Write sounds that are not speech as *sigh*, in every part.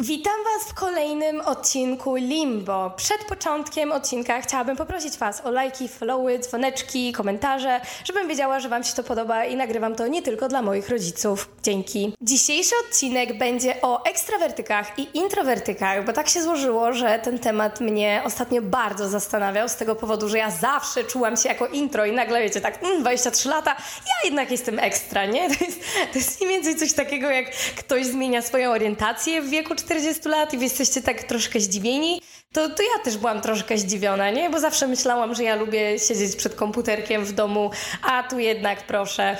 Witam Was w kolejnym odcinku Limbo. Przed początkiem odcinka chciałabym poprosić Was o lajki, followy, dzwoneczki, komentarze, żebym wiedziała, że Wam się to podoba i nagrywam to nie tylko dla moich rodziców. Dzięki. Dzisiejszy odcinek będzie o ekstrawertykach i introwertykach, bo tak się złożyło, że ten temat mnie ostatnio bardzo zastanawiał z tego powodu, że ja zawsze czułam się jako intro i nagle wiecie, tak mm, 23 lata, ja jednak jestem ekstra, nie? *laughs* To jest, to jest mniej więcej coś takiego, jak ktoś zmienia swoją orientację w wieku 40 lat i wy jesteście tak troszkę zdziwieni, to, to ja też byłam troszkę zdziwiona, nie? Bo zawsze myślałam, że ja lubię siedzieć przed komputerkiem w domu, a tu jednak proszę.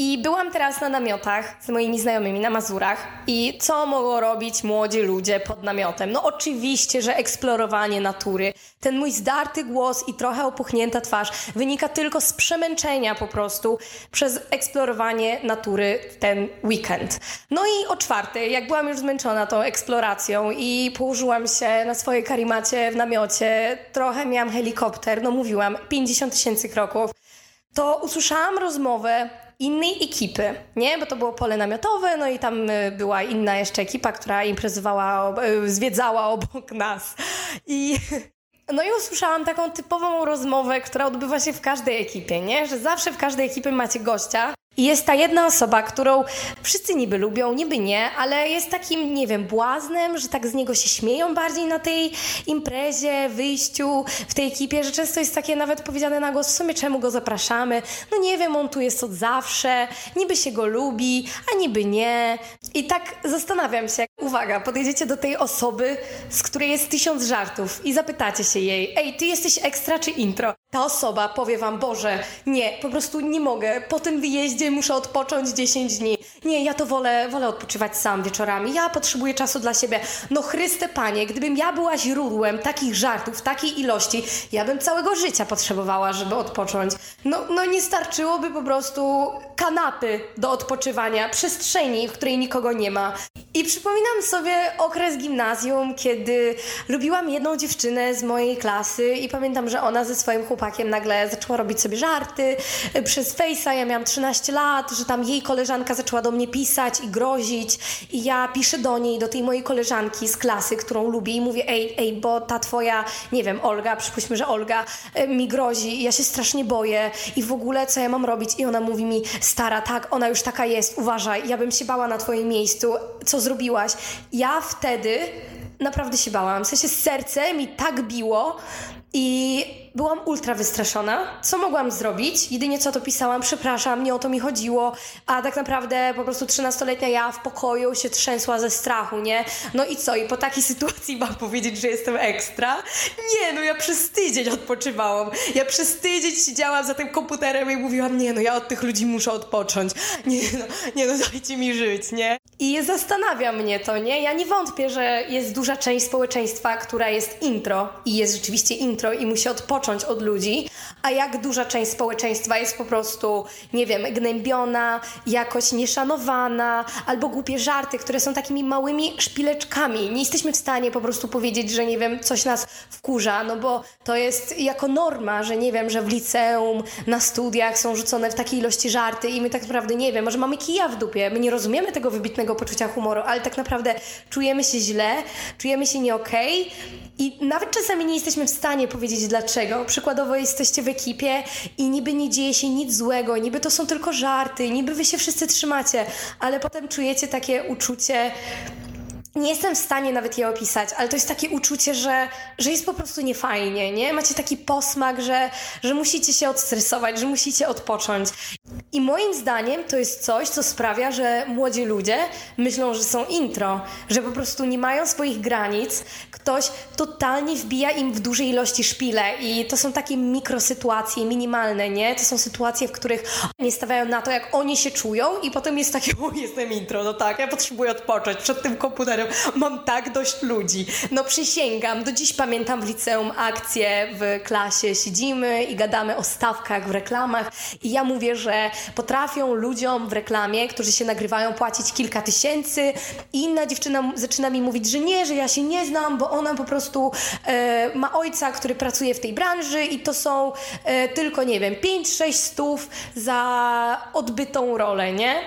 I byłam teraz na namiotach z moimi znajomymi na Mazurach i co mogą robić młodzi ludzie pod namiotem? No oczywiście, że eksplorowanie natury. Ten mój zdarty głos i trochę opuchnięta twarz wynika tylko z przemęczenia po prostu przez eksplorowanie natury w ten weekend. No i o czwartej, jak byłam już zmęczona tą eksploracją i położyłam się na swojej karimacie w namiocie, trochę miałam helikopter, no mówiłam, 50 tysięcy kroków, to usłyszałam rozmowę innej ekipy, nie? Bo to było pole namiotowe, no i tam y, była inna jeszcze ekipa, która imprezowała, y, zwiedzała obok nas. I *laughs* no i usłyszałam taką typową rozmowę, która odbywa się w każdej ekipie, nie? Że zawsze w każdej ekipie macie gościa, i jest ta jedna osoba, którą wszyscy niby lubią, niby nie, ale jest takim, nie wiem, błaznem, że tak z niego się śmieją bardziej na tej imprezie, wyjściu w tej ekipie, że często jest takie nawet powiedziane na głos, w sumie czemu go zapraszamy? No nie wiem, on tu jest od zawsze, niby się go lubi, a niby nie. I tak zastanawiam się, uwaga, podejdziecie do tej osoby, z której jest tysiąc żartów i zapytacie się jej, ej, ty jesteś ekstra czy intro? Ta osoba powie wam, Boże, nie, po prostu nie mogę, po tym wyjeździe muszę odpocząć 10 dni. Nie, ja to wolę, wolę odpoczywać sam wieczorami. Ja potrzebuję czasu dla siebie. No Chryste Panie, gdybym ja była źródłem takich żartów, takiej ilości, ja bym całego życia potrzebowała, żeby odpocząć. No, no nie starczyłoby po prostu kanapy do odpoczywania, przestrzeni, w której nikogo nie ma. I przypominam sobie okres gimnazjum, kiedy lubiłam jedną dziewczynę z mojej klasy i pamiętam, że ona ze swoim chłopakiem nagle zaczęła robić sobie żarty przez Face'a. Ja miałam 13 lat, że tam jej koleżanka zaczęła do mnie pisać i grozić i ja piszę do niej, do tej mojej koleżanki z klasy, którą lubię i mówię, ej, ej, bo ta twoja, nie wiem, Olga, przypuśćmy, że Olga e, mi grozi i ja się strasznie boję i w ogóle co ja mam robić? I ona mówi mi, stara, tak, ona już taka jest, uważaj, ja bym się bała na twoim miejscu, co zrobiłaś? Ja wtedy naprawdę się bałam, w sensie serce mi tak biło i byłam ultra wystraszona. Co mogłam zrobić? Jedynie co to pisałam, przepraszam, nie o to mi chodziło, a tak naprawdę po prostu 13-letnia ja w pokoju się trzęsła ze strachu, nie? No i co? I po takiej *laughs* sytuacji mam powiedzieć, że jestem ekstra? Nie, no ja przez tydzień odpoczywałam. Ja przez tydzień siedziałam za tym komputerem i mówiłam, nie no, ja od tych ludzi muszę odpocząć. *laughs* Nie no, nie no, dajcie mi żyć, nie? I zastanawia mnie to, nie? Ja nie wątpię, że jest duża część społeczeństwa, która jest intro i jest rzeczywiście intro i musi odpocząć od ludzi, a jak duża część społeczeństwa jest po prostu, nie wiem, gnębiona, jakoś nieszanowana, albo głupie żarty, które są takimi małymi szpileczkami. Nie jesteśmy w stanie po prostu powiedzieć, że nie wiem, coś nas wkurza, no bo to jest jako norma, że nie wiem, że w liceum, na studiach są rzucone w takiej ilości żarty i my tak naprawdę nie wiem, może mamy kija w dupie, my nie rozumiemy tego wybitnego poczucia humoru, ale tak naprawdę czujemy się źle, czujemy się nie okay i nawet czasami nie jesteśmy w stanie powiedzieć dlaczego. Przykładowo jesteście w ekipie i niby nie dzieje się nic złego, niby to są tylko żarty, niby wy się wszyscy trzymacie, ale potem czujecie takie uczucie nie jestem w stanie nawet je opisać, ale to jest takie uczucie, że, że jest po prostu niefajnie, nie? Macie taki posmak, że, że musicie się odstresować, że musicie odpocząć. I moim zdaniem to jest coś, co sprawia, że młodzi ludzie myślą, że są intro, że po prostu nie mają swoich granic. Ktoś totalnie wbija im w dużej ilości szpile i to są takie mikrosytuacje, minimalne, nie? To są sytuacje, w których nie stawiają na to, jak oni się czują i potem jest takie, o, jestem intro, no tak, ja potrzebuję odpocząć przed tym komputerem mam tak dość ludzi. No przysięgam, do dziś pamiętam w liceum akcje w klasie, siedzimy i gadamy o stawkach w reklamach i ja mówię, że potrafią ludziom w reklamie, którzy się nagrywają, płacić kilka tysięcy inna dziewczyna zaczyna mi mówić, że nie, że ja się nie znam, bo ona po prostu e, ma ojca, który pracuje w tej branży i to są e, tylko, nie wiem, 5-6 stów za odbytą rolę, nie?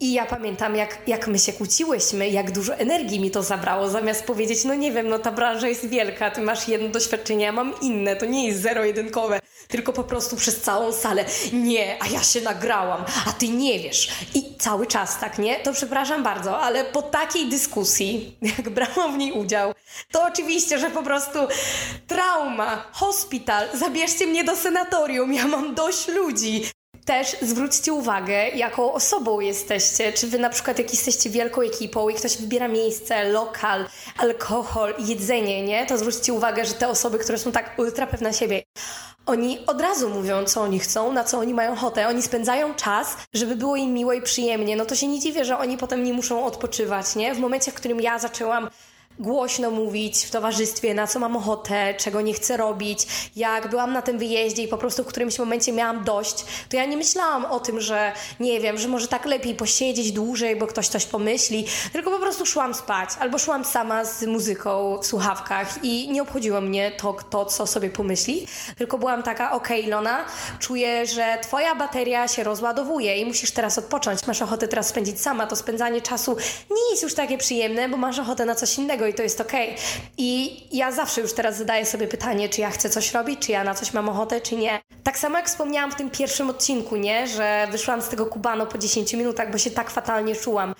I ja pamiętam, jak, jak my się kłóciłyśmy, jak dużo energii mi to zabrało, zamiast powiedzieć, no nie wiem, no ta branża jest wielka, ty masz jedno doświadczenie, ja mam inne, to nie jest zero-jedynkowe, tylko po prostu przez całą salę. Nie, a ja się nagrałam, a ty nie wiesz. I cały czas tak, nie? To przepraszam bardzo, ale po takiej dyskusji, *laughs* jak brałam w niej udział, to oczywiście, że po prostu trauma, hospital, zabierzcie mnie do senatorium, ja mam dość ludzi też zwróćcie uwagę, jaką osobą jesteście. Czy wy na przykład jak jesteście wielką ekipą i ktoś wybiera miejsce, lokal, alkohol, jedzenie, nie? To zwróćcie uwagę, że te osoby, które są tak ultra pewne siebie, oni od razu mówią, co oni chcą, na co oni mają ochotę. Oni spędzają czas, żeby było im miło i przyjemnie. No to się nie dziwię, że oni potem nie muszą odpoczywać, nie? W momencie, w którym ja zaczęłam głośno mówić w towarzystwie, na co mam ochotę, czego nie chcę robić. Jak byłam na tym wyjeździe i po prostu w którymś momencie miałam dość, to ja nie myślałam o tym, że nie wiem, że może tak lepiej posiedzieć dłużej, bo ktoś coś pomyśli, tylko po prostu szłam spać albo szłam sama z muzyką w słuchawkach i nie obchodziło mnie to, to co sobie pomyśli, tylko byłam taka, okej okay, czuję, że twoja bateria się rozładowuje i musisz teraz odpocząć. Masz ochotę teraz spędzić sama, to spędzanie czasu nie jest już takie przyjemne, bo masz ochotę na coś innego i to jest okej. Okay. I ja zawsze już teraz zadaję sobie pytanie, czy ja chcę coś robić, czy ja na coś mam ochotę, czy nie. Tak samo jak wspomniałam w tym pierwszym odcinku, nie? Że wyszłam z tego kubano po 10 minutach, bo się tak fatalnie czułam.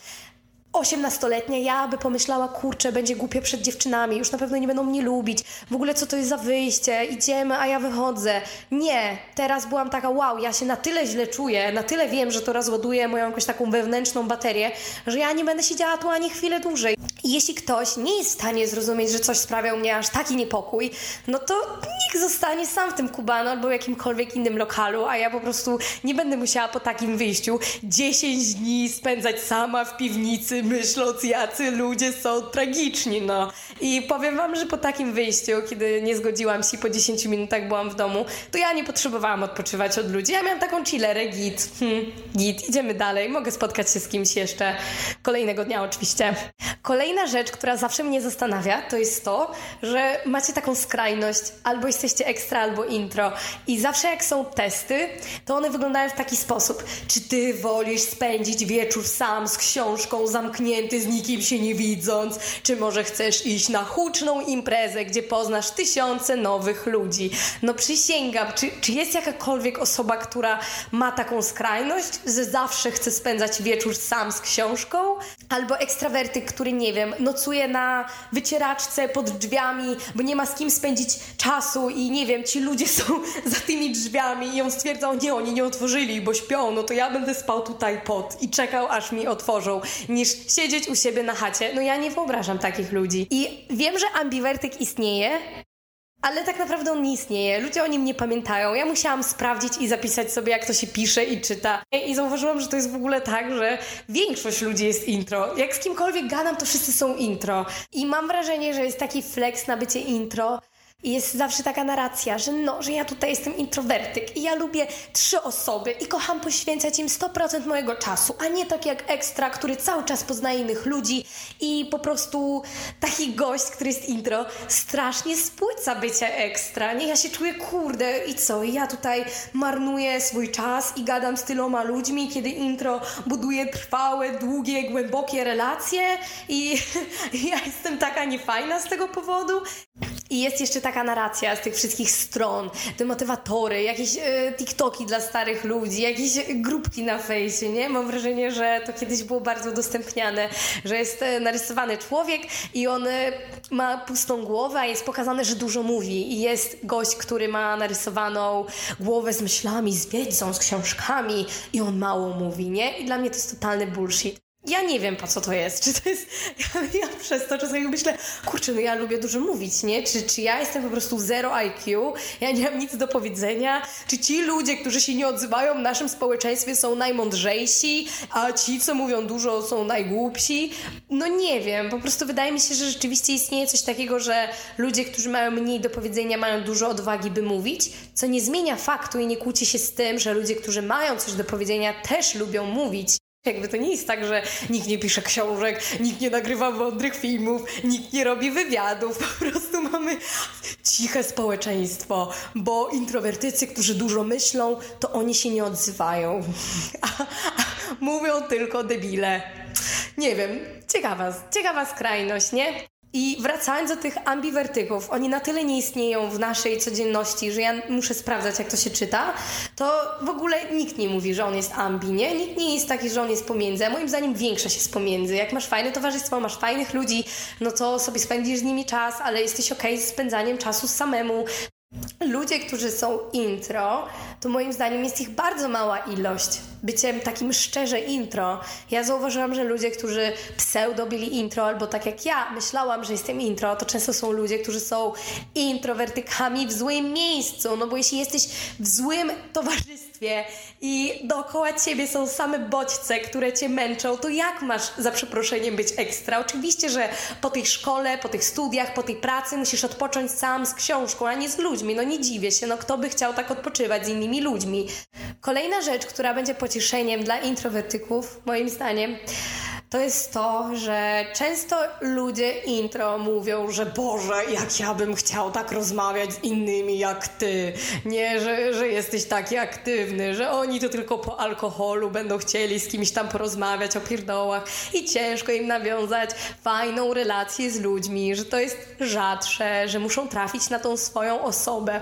18-letnia ja by pomyślała, kurczę, będzie głupie przed dziewczynami, już na pewno nie będą mnie lubić, w ogóle co to jest za wyjście, idziemy, a ja wychodzę. Nie, teraz byłam taka, wow, ja się na tyle źle czuję, na tyle wiem, że to rozładuje moją jakąś taką wewnętrzną baterię, że ja nie będę siedziała tu ani chwilę dłużej. I jeśli ktoś nie jest w stanie zrozumieć, że coś sprawia u mnie aż taki niepokój, no to niech zostanie sam w tym kubano albo w jakimkolwiek innym lokalu, a ja po prostu nie będę musiała po takim wyjściu 10 dni spędzać sama w piwnicy, myśląc, jacy ludzie są tragiczni, no. I powiem wam, że po takim wyjściu, kiedy nie zgodziłam się po 10 minutach byłam w domu, to ja nie potrzebowałam odpoczywać od ludzi. Ja miałam taką chillerę, git, hmm, git, idziemy dalej, mogę spotkać się z kimś jeszcze kolejnego dnia oczywiście. Kolejna rzecz, która zawsze mnie zastanawia, to jest to, że macie taką skrajność, albo jesteście ekstra, albo intro. I zawsze jak są testy, to one wyglądają w taki sposób. Czy ty wolisz spędzić wieczór sam z książką zamkniętą zamknięty, z nikim się nie widząc? Czy może chcesz iść na huczną imprezę, gdzie poznasz tysiące nowych ludzi? No przysięgam, czy, czy jest jakakolwiek osoba, która ma taką skrajność, że zawsze chce spędzać wieczór sam z książką? Albo ekstrawertyk, który, nie wiem, nocuje na wycieraczce pod drzwiami, bo nie ma z kim spędzić czasu i nie wiem, ci ludzie są *laughs* za tymi drzwiami i on stwierdza, nie, oni nie otworzyli, bo śpią, no to ja będę spał tutaj pod i czekał, aż mi otworzą, niż siedzieć u siebie na chacie. No ja nie wyobrażam takich ludzi. I wiem, że ambiwertyk istnieje, ale tak naprawdę on nie istnieje. Ludzie o nim nie pamiętają. Ja musiałam sprawdzić i zapisać sobie, jak to się pisze i czyta. I zauważyłam, że to jest w ogóle tak, że większość ludzi jest intro. Jak z kimkolwiek gadam, to wszyscy są intro. I mam wrażenie, że jest taki flex na bycie intro, i jest zawsze taka narracja, że no, że ja tutaj jestem introwertyk i ja lubię trzy osoby i kocham poświęcać im 100% mojego czasu, a nie tak jak ekstra, który cały czas poznaje innych ludzi i po prostu taki gość, który jest intro, strasznie spłyca bycia ekstra. Nie, ja się czuję kurde i co? I ja tutaj marnuję swój czas i gadam z tyloma ludźmi, kiedy intro buduje trwałe, długie, głębokie relacje i *laughs* ja jestem taka niefajna z tego powodu. I jest jeszcze taka narracja z tych wszystkich stron, te motywatory, jakieś e, TikToki dla starych ludzi, jakieś grupki na fejsie, nie? Mam wrażenie, że to kiedyś było bardzo udostępniane, że jest e, narysowany człowiek i on e, ma pustą głowę, a jest pokazane, że dużo mówi. I jest gość, który ma narysowaną głowę z myślami, z wiedzą, z książkami i on mało mówi, nie? I dla mnie to jest totalny bullshit. Ja nie wiem, po co to jest. Czy to jest. Ja, *laughs* ja przez to czasami myślę, kurczę, no ja lubię dużo mówić, nie? Czy, czy ja jestem po prostu zero IQ, ja nie mam nic do powiedzenia? Czy ci ludzie, którzy się nie odzywają w naszym społeczeństwie, są najmądrzejsi, a ci, co mówią dużo, są najgłupsi? No nie wiem. Po prostu wydaje mi się, że rzeczywiście istnieje coś takiego, że ludzie, którzy mają mniej do powiedzenia, mają dużo odwagi, by mówić, co nie zmienia faktu i nie kłóci się z tym, że ludzie, którzy mają coś do powiedzenia, też lubią mówić. Jakby to nie jest tak, że nikt nie pisze książek, nikt nie nagrywa mądrych filmów, nikt nie robi wywiadów. Po prostu mamy ciche społeczeństwo, bo introwertycy, którzy dużo myślą, to oni się nie odzywają. A, a mówią tylko debile. Nie wiem, ciekawa, ciekawa skrajność, nie? I wracając do tych ambiwertyków, oni na tyle nie istnieją w naszej codzienności, że ja muszę sprawdzać, jak to się czyta, to w ogóle nikt nie mówi, że on jest ambi, nie? Nikt nie jest taki, że on jest pomiędzy, a moim zdaniem większość jest pomiędzy. Jak masz fajne towarzystwo, masz fajnych ludzi, no to sobie spędzisz z nimi czas, ale jesteś okej okay z spędzaniem czasu samemu. Ludzie, którzy są intro, to moim zdaniem jest ich bardzo mała ilość. Byciem takim szczerze intro. Ja zauważyłam, że ludzie, którzy pseudo byli intro, albo tak jak ja myślałam, że jestem intro, to często są ludzie, którzy są introwertykami w złym miejscu. No bo jeśli jesteś w złym towarzystwie i dookoła ciebie są same bodźce, które cię męczą, to jak masz za przeproszeniem być ekstra? Oczywiście, że po tej szkole, po tych studiach, po tej pracy musisz odpocząć sam z książką, a nie z ludźmi. No nie dziwię się, no kto by chciał tak odpoczywać z innymi ludźmi. Kolejna rzecz, która będzie pocieszeniem dla introwertyków, moim zdaniem, to jest to, że często ludzie intro mówią, że Boże, jak ja bym chciał tak rozmawiać z innymi jak ty. Nie, że, że jesteś taki aktywny, że oni to tylko po alkoholu będą chcieli z kimś tam porozmawiać o pierdołach i ciężko im nawiązać fajną relację z ludźmi, że to jest rzadsze, że muszą trafić na tą swoją osobę.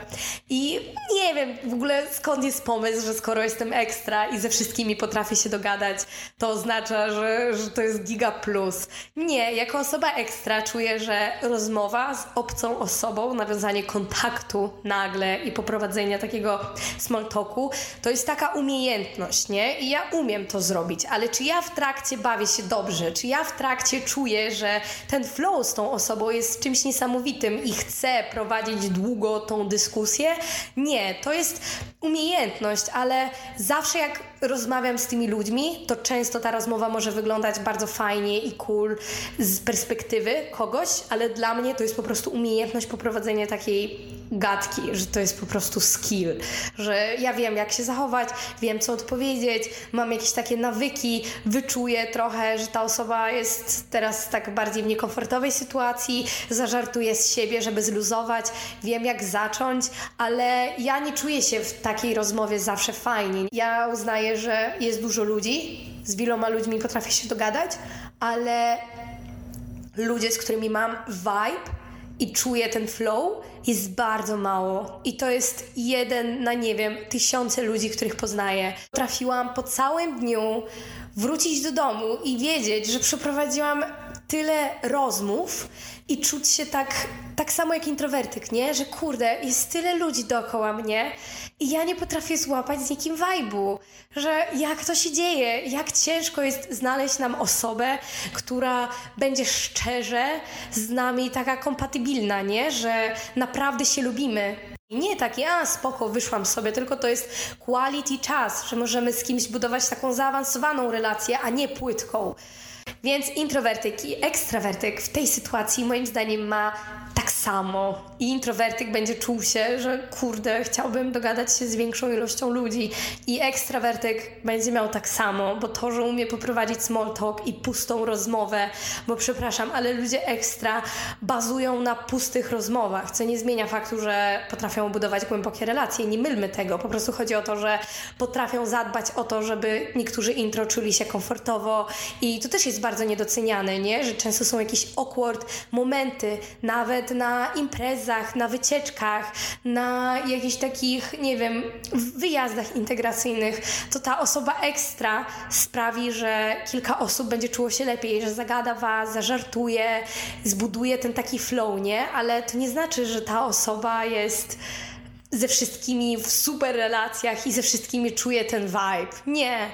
I nie wiem w ogóle skąd jest pomysł, że skoro jestem ekstra i ze wszystkimi potrafię się dogadać, to oznacza, że, że to to jest giga plus. Nie, jako osoba ekstra czuję, że rozmowa z obcą osobą, nawiązanie kontaktu nagle i poprowadzenie takiego small talku, to jest taka umiejętność, nie? I ja umiem to zrobić, ale czy ja w trakcie bawię się dobrze, czy ja w trakcie czuję, że ten flow z tą osobą jest czymś niesamowitym i chcę prowadzić długo tą dyskusję? Nie, to jest umiejętność, ale zawsze jak rozmawiam z tymi ludźmi, to często ta rozmowa może wyglądać bardzo fajnie i cool z perspektywy kogoś, ale dla mnie to jest po prostu umiejętność poprowadzenia takiej gadki, że to jest po prostu skill, że ja wiem jak się zachować, wiem co odpowiedzieć, mam jakieś takie nawyki, wyczuję trochę, że ta osoba jest teraz tak bardziej w niekomfortowej sytuacji, zażartuję z siebie, żeby zluzować, wiem jak zacząć, ale ja nie czuję się w takiej rozmowie zawsze fajnie. Ja uznaję, że jest dużo ludzi, z wieloma ludźmi potrafię się dogadać, ale ludzie, z którymi mam vibe i czuję ten flow, jest bardzo mało. I to jest jeden na, nie wiem, tysiące ludzi, których poznaję. Trafiłam po całym dniu wrócić do domu i wiedzieć, że przeprowadziłam tyle rozmów i czuć się tak, tak samo jak introwertyk, nie? Że kurde, jest tyle ludzi dookoła mnie i ja nie potrafię złapać z nikim wajbu, że jak to się dzieje, jak ciężko jest znaleźć nam osobę, która będzie szczerze z nami taka kompatybilna, nie? Że naprawdę się lubimy. Nie takie, a spoko, wyszłam sobie, tylko to jest quality czas, że możemy z kimś budować taką zaawansowaną relację, a nie płytką. Więc introwertyk i ekstrawertyk w tej sytuacji moim zdaniem ma tak samo i introwertyk będzie czuł się, że kurde, chciałbym dogadać się z większą ilością ludzi i ekstrawertyk będzie miał tak samo, bo to, że umie poprowadzić small talk i pustą rozmowę, bo przepraszam, ale ludzie ekstra bazują na pustych rozmowach, co nie zmienia faktu, że potrafią budować głębokie relacje. Nie mylmy tego, po prostu chodzi o to, że potrafią zadbać o to, żeby niektórzy intro czuli się komfortowo i to też jest bardzo niedoceniane, nie? Że często są jakieś awkward momenty, nawet na imprezach, na wycieczkach, na jakichś takich, nie wiem, wyjazdach integracyjnych, to ta osoba ekstra sprawi, że kilka osób będzie czuło się lepiej, że zagada was, zażartuje, zbuduje ten taki flow, nie? Ale to nie znaczy, że ta osoba jest ze wszystkimi w super relacjach i ze wszystkimi czuję ten vibe. Nie.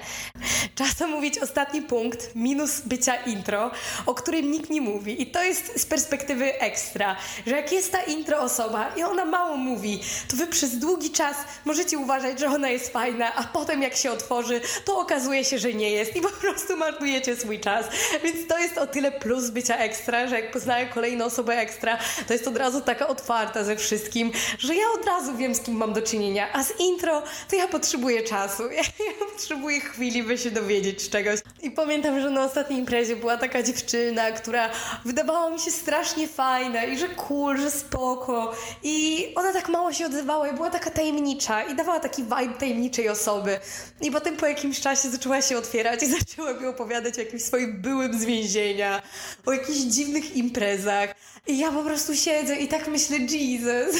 Czas mówić ostatni punkt, minus bycia intro, o którym nikt nie mówi. I to jest z perspektywy ekstra, że jak jest ta intro osoba i ona mało mówi, to wy przez długi czas możecie uważać, że ona jest fajna, a potem jak się otworzy, to okazuje się, że nie jest i po prostu marnujecie swój czas. Więc to jest o tyle plus bycia ekstra, że jak poznaję kolejną osobę ekstra, to jest od razu taka otwarta ze wszystkim, że ja od razu wiem, wiem, z kim mam do czynienia. A z intro to ja potrzebuję czasu. *laughs* Ja, ja potrzebuję chwili, by się dowiedzieć czegoś. I pamiętam, że na ostatniej imprezie była taka dziewczyna, która wydawała mi się strasznie fajna i że cool, że spoko. I ona tak mało się odzywała i była taka tajemnicza i dawała taki vibe tajemniczej osoby. I potem po jakimś czasie zaczęła się otwierać i *laughs* zaczęła mi opowiadać o jakimś swoim byłym z więzienia, o jakichś dziwnych imprezach. I ja po prostu siedzę i tak myślę, Jesus.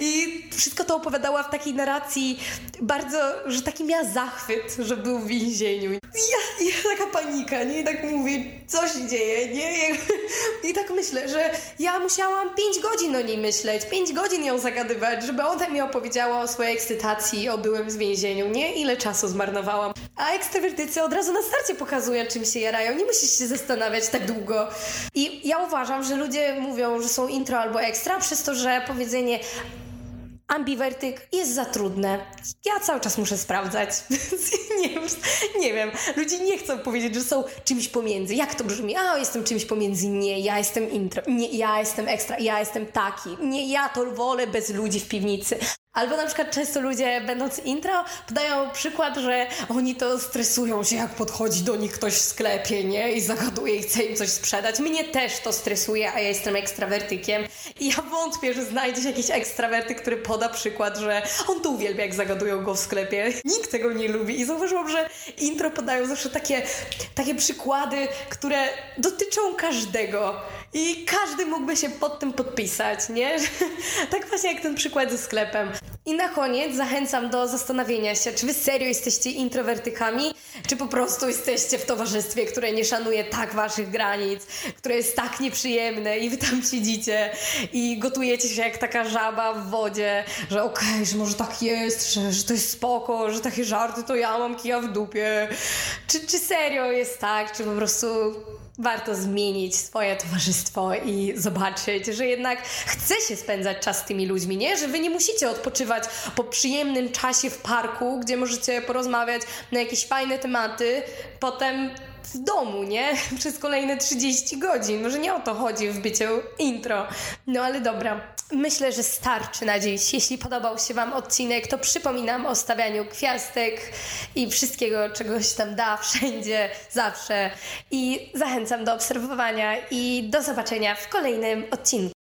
I wszystko to opowiadała w takiej narracji bardzo, że taki miała zachwyt, że był w więzieniu. Ja, i taka panika, nie? I tak mówię, co się dzieje, nie? I tak myślę, że ja musiałam 5 godzin o niej myśleć, 5 godzin ją zagadywać, żeby ona mi opowiedziała o swojej ekscytacji, o byłym z więzieniu, nie? Ile czasu zmarnowałam. A ekstrawertycy od razu na starcie pokazują, czym się jarają. Nie musisz się zastanawiać tak długo. I ja uważam, że ludzie mówią, że są intro albo ekstra, przez to, że powiedzenie ambiwertyk jest za trudne. Ja cały czas muszę sprawdzać. *laughs* nie, wiem, nie wiem. Ludzie nie chcą powiedzieć, że są czymś pomiędzy. Jak to brzmi? A, jestem czymś pomiędzy. Nie, ja jestem intro. Nie, ja jestem ekstra. Ja jestem taki. Nie, ja to wolę bez ludzi w piwnicy. Albo na przykład często ludzie, będąc intro, podają przykład, że oni to stresują się, jak podchodzi do nich ktoś w sklepie, nie? I zagaduje i chce im coś sprzedać. Mnie też to stresuje, a ja jestem ekstrawertykiem. I ja wątpię, że znajdzie się jakiś ekstrawertyk, który poda przykład, że on to uwielbia, jak zagadują go w sklepie. Nikt tego nie lubi. I zauważyłam, że intro podają zawsze takie, takie przykłady, które dotyczą każdego. I każdy mógłby się pod tym podpisać, nie? *laughs* tak właśnie jak ten przykład ze sklepem. I na koniec zachęcam do zastanowienia się, czy wy serio jesteście introwertykami, czy po prostu jesteście w towarzystwie, które nie szanuje tak waszych granic, które jest tak nieprzyjemne i wy tam siedzicie i gotujecie się jak taka żaba w wodzie, że okej, okay, że może tak jest, że, że to jest spoko, że takie żarty to ja mam kija w dupie. Czy, czy serio jest tak, czy po prostu warto zmienić swoje towarzystwo i zobaczyć, że jednak chce się spędzać czas z tymi ludźmi, nie? Że wy nie musicie odpoczywać po przyjemnym czasie w parku, gdzie możecie porozmawiać na jakieś fajne tematy, potem w domu, nie? *laughs* Przez kolejne 30 godzin. Może nie o to chodzi w byciu intro. No ale dobra. Myślę, że starczy na dziś. Jeśli podobał się Wam odcinek, to przypominam o stawianiu gwiazdek i wszystkiego, czegoś tam da, *laughs* wszędzie, zawsze. I zachęcam do obserwowania i do zobaczenia w kolejnym odcinku.